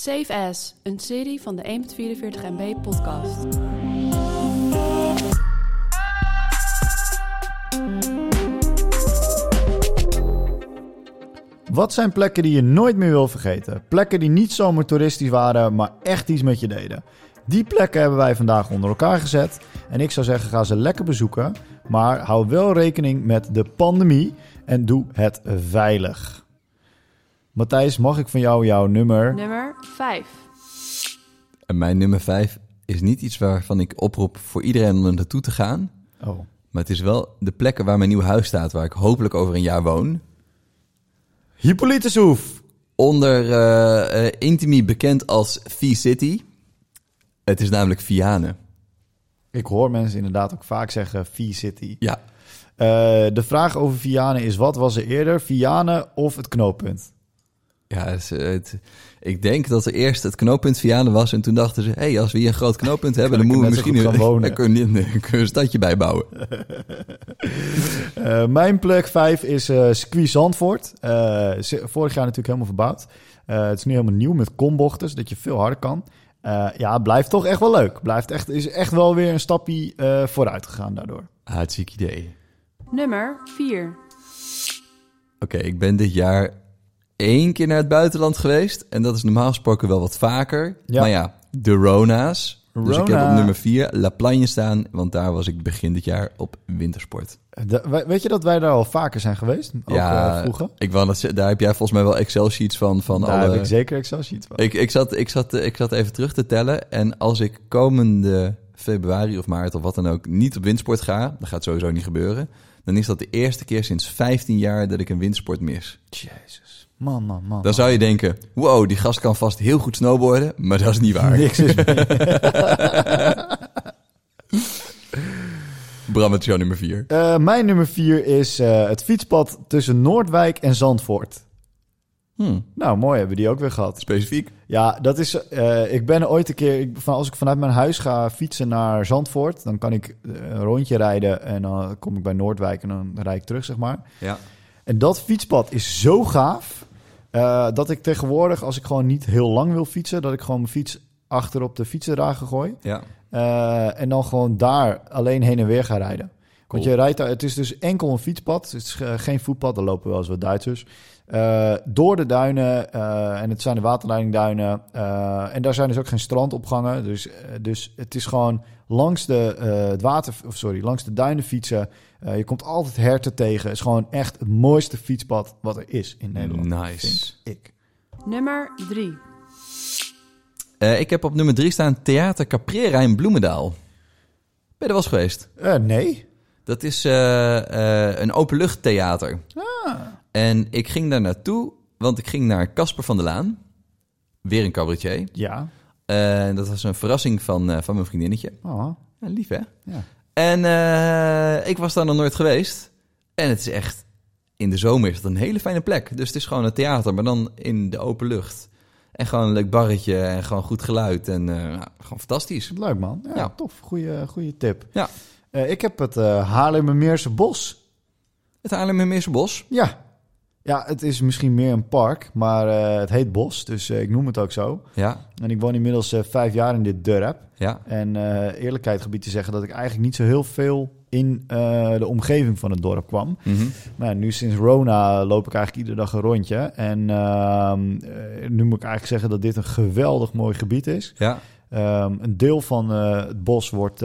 Safe As, een serie van de 1.44 MB podcast. Wat zijn plekken die je nooit meer wil vergeten? Plekken die niet zomaar toeristisch waren, maar echt iets met je deden. Die plekken hebben wij vandaag onder elkaar gezet. En ik zou zeggen, ga ze lekker bezoeken. Maar hou wel rekening met de pandemie en doe het veilig. Matthijs, mag ik van jou jouw nummer? Nummer 5. En mijn nummer 5 is niet iets waarvan ik oproep voor iedereen om er naartoe te gaan. Oh, Maar het is wel de plekken waar mijn nieuw huis staat, waar ik hopelijk over een jaar woon. Hippolytushoef. Onder eh eh, Intimi bekend als V-City. Het is namelijk Vianen. Ik hoor mensen inderdaad ook vaak zeggen V-City. Ja, Eh, de vraag over Vianen is, wat was er eerder? Vianen of het knooppunt? Ja het ik denk dat er eerst het knooppunt Vianen was. En toen dachten ze, hé, hey, als we hier een groot knooppunt hebben, dan moeten we misschien gaan wonen. dan kunnen we- kunnen we een stadje bijbouwen. Eh, mijn plek 5 is eh circuit Zandvoort. Eh, z- vorig jaar natuurlijk helemaal verbouwd. Eh, het is nu helemaal nieuw met kombochten, zodat je veel harder kan. Eh, ja, blijft toch echt wel leuk. Blijft echt, is echt wel weer een stapje eh, vooruit gegaan daardoor. Hartstikke idee. Nummer 4. Oké, ik ben dit jaar één keer naar het buitenland geweest. En dat is normaal gesproken wel wat vaker. Ja. Maar ja, de Rona's. Dus ik heb Rona. op nummer 4 La Plagne staan. Want daar was ik begin dit jaar op wintersport. De- we- weet je dat wij daar al vaker zijn geweest? Ook ja, eh, vroeger. Ik wou dat, daar heb jij volgens mij wel Excel-sheets van. van Daar alle, heb ik zeker Excel sheet van. ik, ik, zat, ik, zat, ik zat even terug te tellen. En als ik komende februari of maart of wat dan ook niet op windsport ga... dat gaat sowieso niet gebeuren... dan is dat de eerste keer sinds 15 jaar dat ik een windsport mis. Jezus. Man, man, man. Dan zou je denken, wow, die gast kan vast heel goed snowboarden, maar dat is niet waar. Niks is Bram, het is jouw nummer 4. Eh, mijn nummer 4 is eh, het fietspad tussen Noordwijk en Zandvoort. Nou, mooi hebben we die ook weer gehad. Specifiek? Ja, dat is. eh, ik ben ooit een keer. Ik, van, als ik vanuit mijn huis ga fietsen naar Zandvoort, dan kan ik een rondje rijden en dan kom ik bij Noordwijk en dan rijd ik terug, zeg maar. Ja. En dat fietspad is zo gaaf eh, dat ik tegenwoordig, als ik gewoon niet heel lang wil fietsen, dat ik gewoon mijn fiets achter op de fietsendrager gooi Ja. eh, en dan gewoon daar alleen heen en weer ga rijden. Want je rijdt daar, het is dus enkel een fietspad. Het is eh, geen voetpad, daar lopen wel eens wat Duitsers. Door de duinen, en het zijn de waterleidingduinen. en daar zijn dus ook geen strandopgangen. Dus, dus het is gewoon langs de, het water, of sorry, langs de duinen fietsen. Eh, je komt altijd herten tegen. Het is gewoon echt het mooiste fietspad wat er is in Nederland. Nice. Vind ik. Nummer 3. Eh, ik heb op nummer 3 staan Theater Caprera in Bloemendaal. Ben je er wel eens geweest? Eh, nee. Dat is eh, eh, een openluchttheater. Ah. En ik ging daar naartoe, want ik ging naar Casper van der Laan. Weer een cabaretier. Ja. En dat was een verrassing van, eh, van mijn vriendinnetje. Oh, Ja, lief hè? ja. En eh, ik was daar nog nooit geweest. En het is echt, in de zomer is het een hele fijne plek. Dus het is gewoon een theater, maar dan in de open lucht. En gewoon een leuk barretje en gewoon goed geluid. En eh, nou, gewoon fantastisch. Leuk man. Ja, Ja. tof. Goeie, goeie tip. Ja. Eh, ik heb het eh Haarlemmermeerse Bos. Het Haarlemmermeerse Bos. Ja. Ja, het is misschien meer een park, maar eh, het heet Bos, dus eh, ik noem het ook zo. Ja, En ik woon inmiddels eh, vijf jaar in dit dorp. ja. En eerlijkheid gebied te zeggen dat ik eigenlijk niet zo heel veel in de omgeving van het dorp kwam. Mhm. Maar nu sinds Rona loop ik eigenlijk iedere dag een rondje. En ehm, eh, nu moet ik eigenlijk zeggen dat dit een geweldig mooi gebied is. Ja, Ehm, een deel van het bos wordt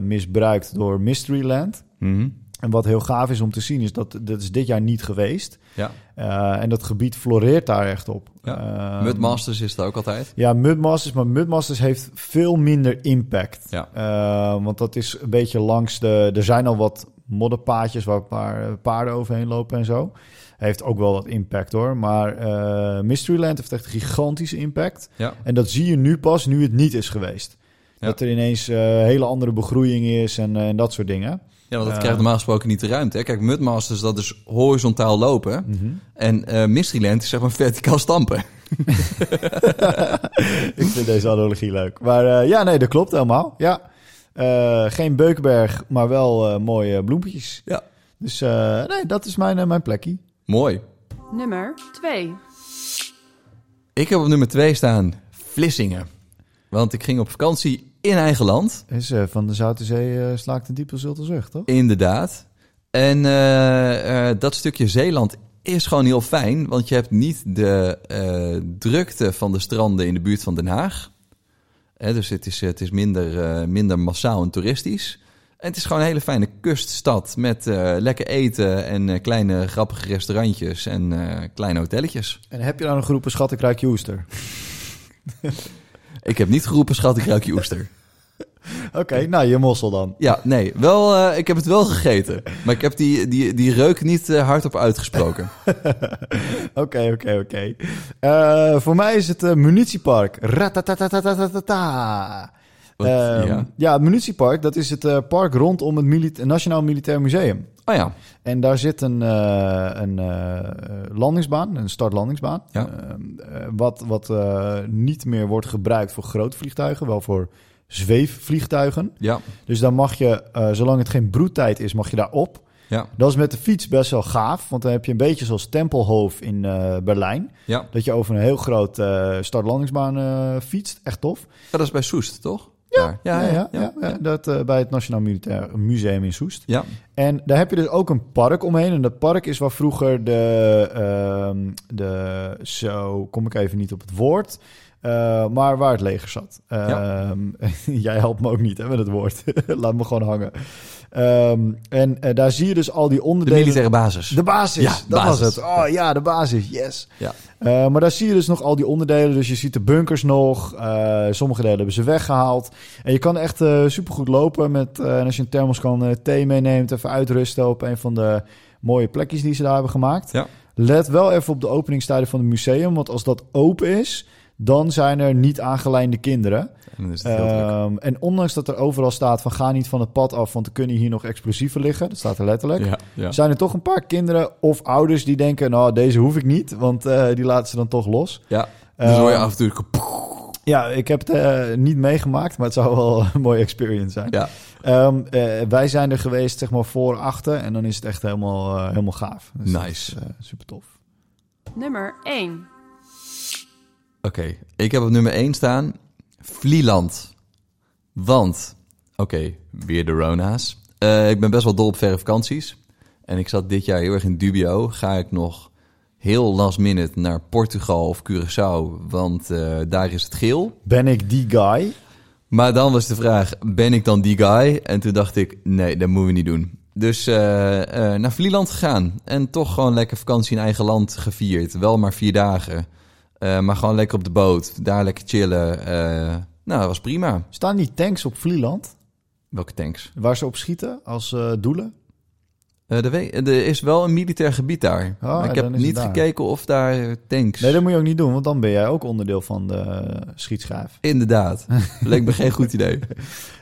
misbruikt door Mysteryland. Mhm. En wat heel gaaf is om te zien, is dat dat is dit jaar niet geweest. ja. Eh, en dat gebied floreert daar echt op. Ja. Ehm, Mudmasters is er ook altijd. Ja, Mudmasters, maar Mudmasters heeft veel minder impact. Ja. Eh, want dat is een beetje langs de... Er zijn al wat modderpaadjes waar paar paarden overheen lopen en zo. Heeft ook wel wat impact hoor. Maar eh, Mysteryland heeft echt gigantische impact. Ja. En dat zie je nu pas, nu het niet is geweest. Ja. Dat er ineens eh, hele andere begroeiing is en, eh, en dat soort dingen. Ja, want dat krijgt normaal gesproken niet de ruimte. Hè? Kijk, Mudmasters, dat is horizontaal lopen. Mhm. En eh Mysteryland is zeg maar verticaal stampen. ik vind deze analogie leuk. Maar eh, ja, nee, dat klopt helemaal. Ja. Eh, geen Beukenberg, maar wel eh, mooie bloempjes. Ja. Dus eh, nee, dat is mijn, mijn plekje. Mooi. Nummer 2. Ik heb op nummer 2 staan Vlissingen. Want ik ging op vakantie in eigen land. Is eh, van de Zoute Zee eh, slaakt een diepe zulte zucht, toch? Inderdaad. En eh, eh, dat stukje Zeeland is gewoon heel fijn, want je hebt niet de eh, drukte van de stranden in de buurt van Den Haag. Hè, dus het is, het is minder, eh, minder massaal en toeristisch. En het is gewoon een hele fijne kuststad met eh, lekker eten en eh, kleine grappige restaurantjes en eh, kleine hotelletjes. En heb je nou nog geroepen, schat, ik ruik je oester? Ik heb niet geroepen, schat, ik ruik je oester. Oké, nou, je mossel dan. Ja, nee, wel, eh, ik heb het wel gegeten. Maar ik heb die, die, die reuk niet eh, hardop uitgesproken. Oké, oké, oké. Eh, Voor mij is het munitiepark. Ratatatatata. Wat, Ehm, ja. ja. het munitiepark, dat is het eh, park rondom het Nationaal Militair Museum. Oh ja, En daar zit een, eh, een eh, landingsbaan, een startlandingsbaan. Ja. Ehm, eh, wat wat niet meer wordt gebruikt voor grote vliegtuigen, wel voor zweefvliegtuigen. ja, Dus dan mag je, zolang het geen broedtijd is, mag je daar op. ja, Dat is met de fiets best wel gaaf, want dan heb je een beetje zoals Tempelhof in Berlijn. ja. Dat je over een heel groot startlandingsbaan fietst. Echt tof. Dat is bij Soest, toch? Ja, ja, ja. ja, ja, dat eh, bij het Nationaal Militair Museum in Soest. Ja. En daar heb je dus ook een park omheen. En dat park is waar vroeger de, ehm, de zo kom ik even niet op het woord, eh, maar waar het leger zat. Ehm, jij helpt me ook niet hè, met het woord. Laat me gewoon hangen. Ehm, en eh, daar zie je dus al die De onderdelen. militaire basis. De basis, Ja, dat basis. was het. Oh ja, de basis, yes. Ja. Eh, maar daar zie je dus nog al die onderdelen. Dus je ziet de bunkers nog. Eh, sommige delen hebben ze weggehaald. En je kan echt supergoed lopen. Met, en als je een thermos kan eh, thee meeneemt, even uitrusten op een van de mooie plekjes die ze daar hebben gemaakt. Ja. Let wel even op de openingstijden van het museum. Want als dat open is, dan zijn er niet aangelijnde kinderen. En dan is het heel druk. Ehm, en ondanks dat er overal staat van ga niet van het pad af, want er kunnen hier nog explosieven liggen. Dat staat er letterlijk Ja, ja. zijn er toch een paar kinderen of ouders die denken... nou, deze hoef ik niet, want eh, die laten ze dan toch los. ja. Dus hoor je Ehm, af en toe... Ja, ik heb het eh, niet meegemaakt, maar het zou wel een mooie experience zijn. Ja, Ehm, eh, wij zijn er geweest, zeg maar, voor achter... en dan is het echt helemaal, helemaal gaaf. Dus Nice. is, super tof. Nummer 1. oké. Ik heb op nummer 1 staan Vlieland. Want, oké, weer de Rona's. Eh, ik ben best wel dol op verre vakanties. En ik zat dit jaar heel erg in dubio. Ga ik nog heel last minute naar Portugal of Curaçao? Want eh, daar is het geel. Ben ik die guy? Maar dan was de vraag, ben ik dan die guy? En toen dacht ik, nee, dat moeten we niet doen. Dus eh, naar Vlieland gegaan. En toch gewoon lekker vakantie in eigen land gevierd. Wel maar vier dagen. Eh, maar gewoon lekker op de boot. Daar lekker chillen. Eh, nou, dat was prima. Staan die tanks op Vlieland, Welke tanks? waar ze op schieten als eh, doelen? Er, we- er is wel een militair gebied daar. Oh, maar ik heb niet gekeken of daar tanks... Nee, dat moet je ook niet doen, want dan ben jij ook onderdeel van de schietschijf. Inderdaad. Leek me geen goed idee.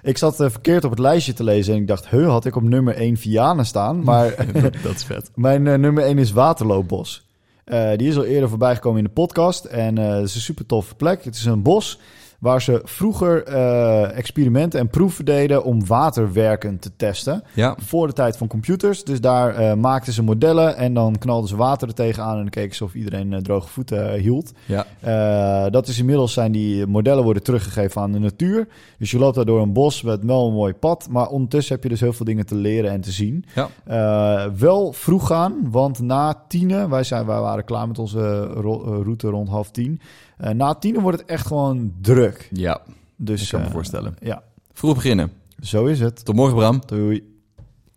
Ik zat verkeerd op het lijstje te lezen en ik dacht, huh, had ik op nummer 1 Vianen staan? Maar dat, dat is vet. Mijn nummer 1 is Waterloopbos. Eh, die is al eerder voorbij gekomen in de podcast. En eh, het is een super toffe plek. Het is een bos waar ze vroeger eh, experimenten en proeven deden om waterwerken te testen. Ja, Voor de tijd van computers. Dus daar eh, maakten ze modellen en dan knalden ze water er tegenaan en dan keken ze of iedereen eh, droge voeten hield. ja. Dat is inmiddels zijn die modellen worden teruggegeven aan de natuur. Dus je loopt daar door een bos met wel een mooi pad. Maar ondertussen heb je dus heel veel dingen te leren en te zien. Ja. Wel vroeg gaan, want na tienen, wij, zijn, wij waren klaar met onze ro- route rond half tien. Eh, na tienen wordt het echt gewoon druk. ja, Dus, ik kan me eh, voorstellen. Ja, Vroeg beginnen. zo is het. Tot morgen, Bram. Doei.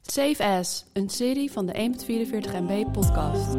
Save As, een serie van de 1.44 MB podcast.